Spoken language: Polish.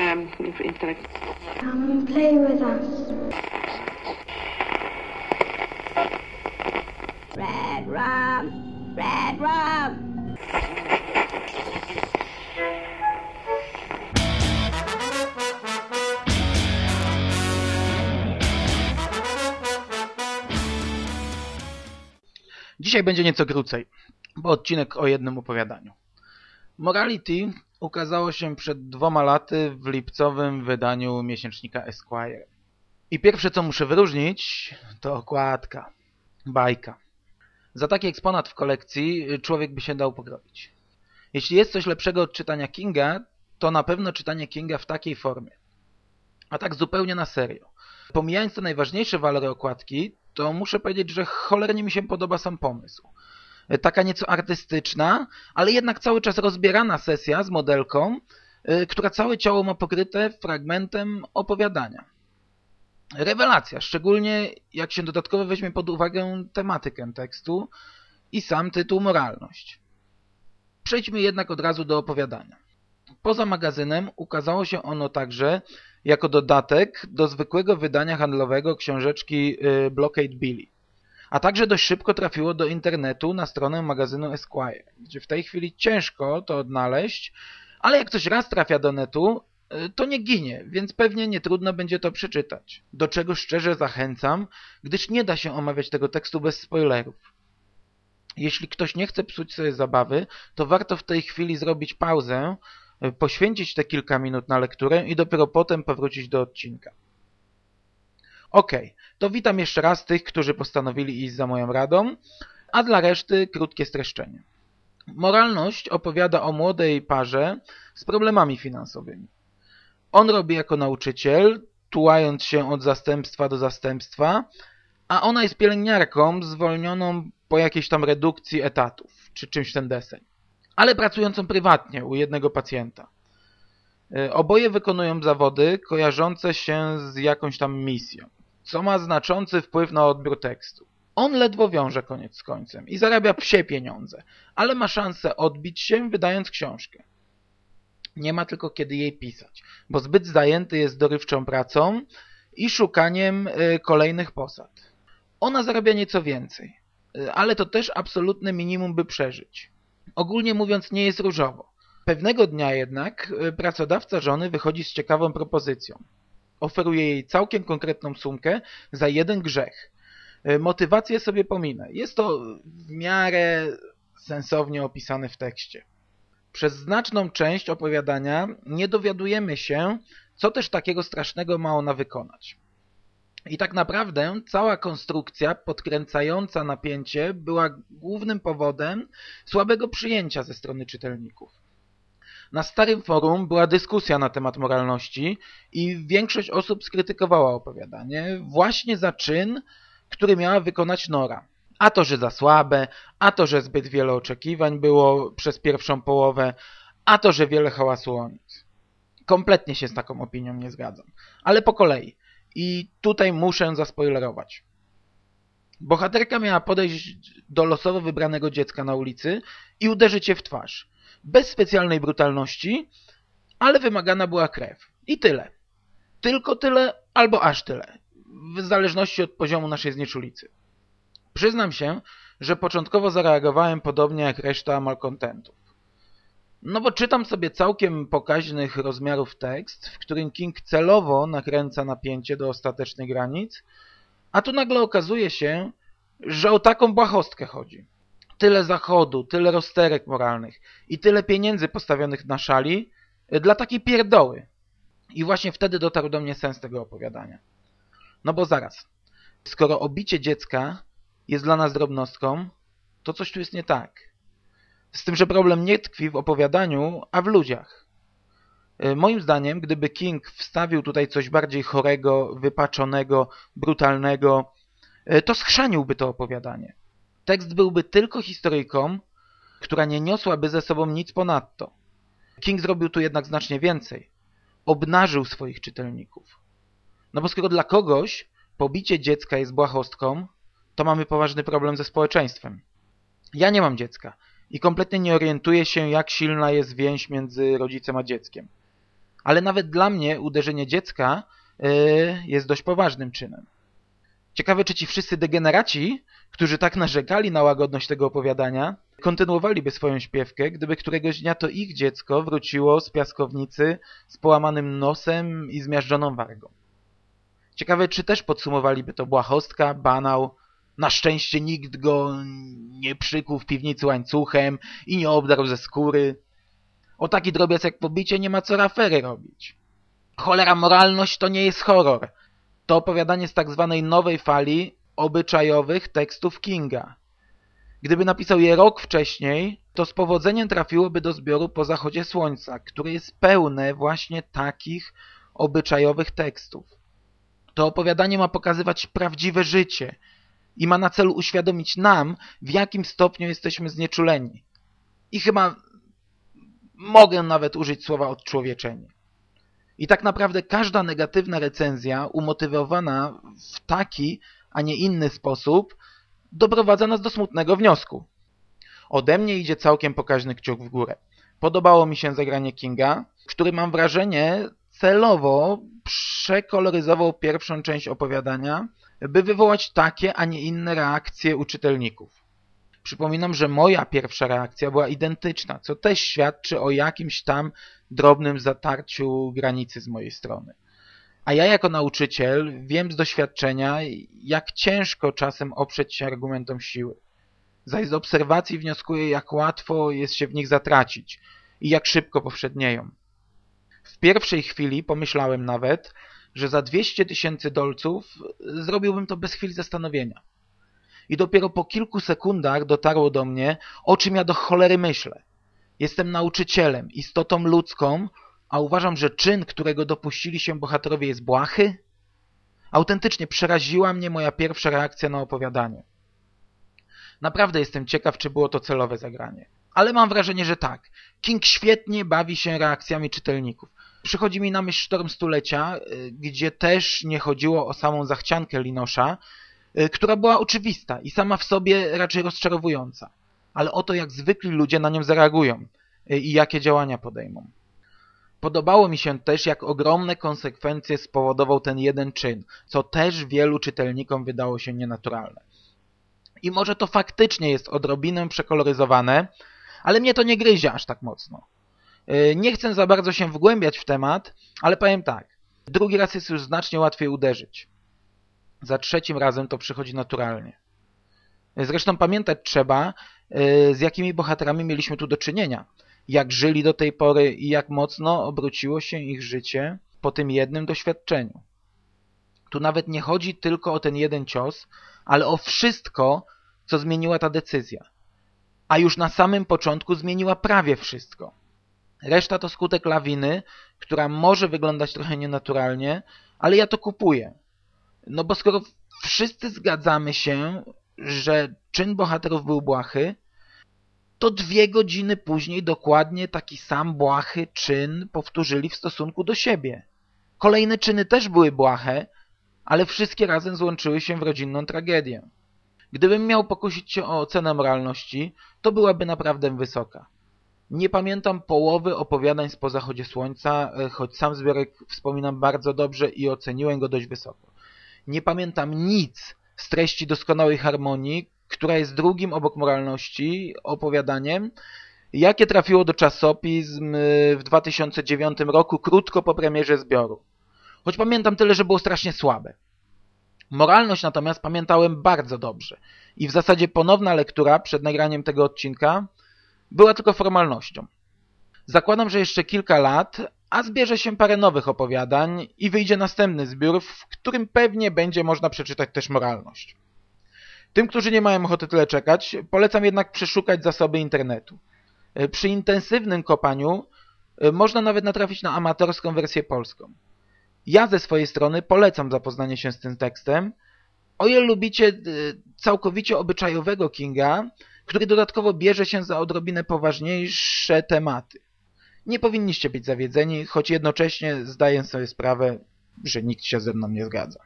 um, intellect. Come and play with us. Red rum, red rum. Dzisiaj będzie nieco krócej, bo odcinek o jednym opowiadaniu. Morality ukazało się przed dwoma laty w lipcowym wydaniu miesięcznika Esquire. I pierwsze co muszę wyróżnić to okładka, bajka. Za taki eksponat w kolekcji człowiek by się dał pogrobić. Jeśli jest coś lepszego od czytania Kinga, to na pewno czytanie Kinga w takiej formie. A tak zupełnie na serio. Pomijając te najważniejsze walory okładki, to muszę powiedzieć, że cholernie mi się podoba sam pomysł. Taka nieco artystyczna, ale jednak cały czas rozbierana sesja z modelką, y, która całe ciało ma pokryte fragmentem opowiadania. Rewelacja, szczególnie jak się dodatkowo weźmie pod uwagę tematykę tekstu i sam tytuł Moralność. Przejdźmy jednak od razu do opowiadania. Poza magazynem ukazało się ono także jako dodatek do zwykłego wydania handlowego książeczki y, Blockade Billy. A także dość szybko trafiło do internetu na stronę magazynu Esquire, gdzie w tej chwili ciężko to odnaleźć, ale jak coś raz trafia do netu, y, to nie ginie, więc pewnie nie trudno będzie to przeczytać. Do czego szczerze zachęcam, gdyż nie da się omawiać tego tekstu bez spoilerów. Jeśli ktoś nie chce psuć sobie zabawy, to warto w tej chwili zrobić pauzę, poświęcić te kilka minut na lekturę i dopiero potem powrócić do odcinka. Ok, to witam jeszcze raz tych, którzy postanowili iść za moją radą, a dla reszty krótkie streszczenie. Moralność opowiada o młodej parze z problemami finansowymi. On robi jako nauczyciel, tułając się od zastępstwa do zastępstwa, a ona jest pielęgniarką zwolnioną po jakiejś tam redukcji etatów, czy czymś ten deseń ale pracującą prywatnie u jednego pacjenta. E, oboje wykonują zawody kojarzące się z jakąś tam misją, co ma znaczący wpływ na odbiór tekstu. On ledwo wiąże koniec z końcem i zarabia psie pieniądze, ale ma szansę odbić się wydając książkę. Nie ma tylko kiedy jej pisać, bo zbyt zajęty jest dorywczą pracą i szukaniem e, kolejnych posad. Ona zarabia nieco więcej, e, ale to też absolutne minimum, by przeżyć. Ogólnie mówiąc nie jest różowo. Pewnego dnia jednak y, pracodawca żony wychodzi z ciekawą propozycją. Oferuje jej całkiem konkretną sumkę za jeden grzech. Y, motywację sobie pominę. Jest to w miarę sensownie opisane w tekście. Przez znaczną część opowiadania nie dowiadujemy się, co też takiego strasznego ma ona wykonać. I tak naprawdę cała konstrukcja podkręcająca napięcie była głównym powodem słabego przyjęcia ze strony czytelników. Na starym forum była dyskusja na temat moralności i większość osób skrytykowała opowiadanie właśnie za czyn, który miała wykonać Nora. A to, że za słabe, a to, że zbyt wiele oczekiwań było przez pierwszą połowę, a to, że wiele hałasu o nic. Kompletnie się z taką opinią nie zgadzam. Ale po kolei. I tutaj muszę zaspoilerować. Bohaterka miała podejść do losowo wybranego dziecka na ulicy i uderzyć je w twarz. Bez specjalnej brutalności, ale wymagana była krew. I tyle. Tylko tyle albo aż tyle. W zależności od poziomu naszej znieczulicy. Przyznam się, że początkowo zareagowałem podobnie jak reszta malkontentów. No bo czytam sobie całkiem pokaźnych rozmiarów tekst, w którym King celowo nakręca napięcie do ostatecznych granic, a tu nagle okazuje się, że o taką błahostkę chodzi. Tyle zachodu, tyle rozterek moralnych i tyle pieniędzy postawionych na szali dla takiej pierdoły. I właśnie wtedy dotarł do mnie sens tego opowiadania. No bo zaraz, skoro obicie dziecka jest dla nas drobnostką, to coś tu jest nie tak. Z tym, że problem nie tkwi w opowiadaniu, a w ludziach. E, moim zdaniem, gdyby King wstawił tutaj coś bardziej chorego, wypaczonego, brutalnego, e, to schrzaniłby to opowiadanie. Tekst byłby tylko historyjką, która nie niosłaby ze sobą nic ponadto. King zrobił tu jednak znacznie więcej. Obnażył swoich czytelników. No bo skoro dla kogoś pobicie dziecka jest błahostką, to mamy poważny problem ze społeczeństwem. Ja nie mam dziecka i kompletnie nie orientuje się, jak silna jest więź między rodzicem a dzieckiem. Ale nawet dla mnie uderzenie dziecka yy, jest dość poważnym czynem. Ciekawe, czy ci wszyscy degeneraci, którzy tak narzekali na łagodność tego opowiadania, kontynuowaliby swoją śpiewkę, gdyby któregoś dnia to ich dziecko wróciło z piaskownicy z połamanym nosem i zmiażdżoną wargą. Ciekawe, czy też podsumowaliby to błahostka, banał, na szczęście nikt go nie przykuł w piwnicy łańcuchem i nie obdarł ze skóry. O taki drobiazg jak pobicie nie ma co rafery robić. Cholera, moralność to nie jest horror. To opowiadanie z tak zwanej nowej fali obyczajowych tekstów Kinga. Gdyby napisał je rok wcześniej, to z powodzeniem trafiłoby do zbioru po zachodzie słońca, które jest pełne właśnie takich obyczajowych tekstów. To opowiadanie ma pokazywać prawdziwe życie i ma na celu uświadomić nam, w jakim stopniu jesteśmy znieczuleni. I chyba mogę nawet użyć słowa odczłowieczenie. I tak naprawdę każda negatywna recenzja umotywowana w taki, a nie inny sposób doprowadza nas do smutnego wniosku. Ode mnie idzie całkiem pokaźny kciuk w górę. Podobało mi się zagranie Kinga, który mam wrażenie celowo przekoloryzował pierwszą część opowiadania, by wywołać takie, a nie inne reakcje u czytelników. Przypominam, że moja pierwsza reakcja była identyczna, co też świadczy o jakimś tam drobnym zatarciu granicy z mojej strony. A ja jako nauczyciel wiem z doświadczenia, jak ciężko czasem oprzeć się argumentom siły. Zaś z obserwacji wnioskuję, jak łatwo jest się w nich zatracić i jak szybko powszednieją. W pierwszej chwili pomyślałem nawet, że za 200 tysięcy dolców zrobiłbym to bez chwili zastanowienia. I dopiero po kilku sekundach dotarło do mnie, o czym ja do cholery myślę. Jestem nauczycielem, istotą ludzką, a uważam, że czyn, którego dopuścili się bohaterowie jest błahy? Autentycznie przeraziła mnie moja pierwsza reakcja na opowiadanie. Naprawdę jestem ciekaw, czy było to celowe zagranie. Ale mam wrażenie, że tak. King świetnie bawi się reakcjami czytelników. Przychodzi mi na myśl Sztorm Stulecia, y, gdzie też nie chodziło o samą zachciankę Linosza, która była oczywista i sama w sobie raczej rozczarowująca. Ale o to, jak zwykli ludzie na nią zareagują y, i jakie działania podejmą. Podobało mi się też, jak ogromne konsekwencje spowodował ten jeden czyn, co też wielu czytelnikom wydało się nienaturalne. I może to faktycznie jest odrobinę przekoloryzowane, ale mnie to nie gryzie aż tak mocno. E, nie chcę za bardzo się wgłębiać w temat, ale powiem tak. Drugi raz jest już znacznie łatwiej uderzyć. Za trzecim razem to przychodzi naturalnie. Zresztą pamiętać trzeba, e, z jakimi bohaterami mieliśmy tu do czynienia jak żyli do tej pory i jak mocno obróciło się ich życie po tym jednym doświadczeniu. Tu nawet nie chodzi tylko o ten jeden cios, ale o wszystko, co zmieniła ta decyzja. A już na samym początku zmieniła prawie wszystko. Reszta to skutek lawiny, która może wyglądać trochę nienaturalnie, ale ja to kupuję. No bo skoro wszyscy zgadzamy się, że czyn bohaterów był błahy, to dwie godziny później dokładnie taki sam błahy czyn powtórzyli w stosunku do siebie. Kolejne czyny też były błahe, ale wszystkie razem złączyły się w rodzinną tragedię. Gdybym miał pokusić się o ocenę moralności, to byłaby naprawdę wysoka. Nie pamiętam połowy opowiadań z zachodzie słońca, e, choć sam zbiorek wspominam bardzo dobrze i oceniłem go dość wysoko. Nie pamiętam nic z treści doskonałej harmonii, która jest drugim obok moralności opowiadaniem, jakie trafiło do czasopism y, w 2009 roku, krótko po premierze zbioru. Choć pamiętam tyle, że było strasznie słabe. Moralność natomiast pamiętałem bardzo dobrze i w zasadzie ponowna lektura przed nagraniem tego odcinka była tylko formalnością. Zakładam, że jeszcze kilka lat, a zbierze się parę nowych opowiadań i wyjdzie następny zbiór, w którym pewnie będzie można przeczytać też moralność. Tym, którzy nie mają ochoty tyle czekać, polecam jednak przeszukać zasoby internetu. E, przy intensywnym kopaniu e, można nawet natrafić na amatorską wersję polską. Ja ze swojej strony polecam zapoznanie się z tym tekstem, o ile lubicie e, całkowicie obyczajowego Kinga, który dodatkowo bierze się za odrobinę poważniejsze tematy. Nie powinniście być zawiedzeni, choć jednocześnie zdaję sobie sprawę, że nikt się ze mną nie zgadza.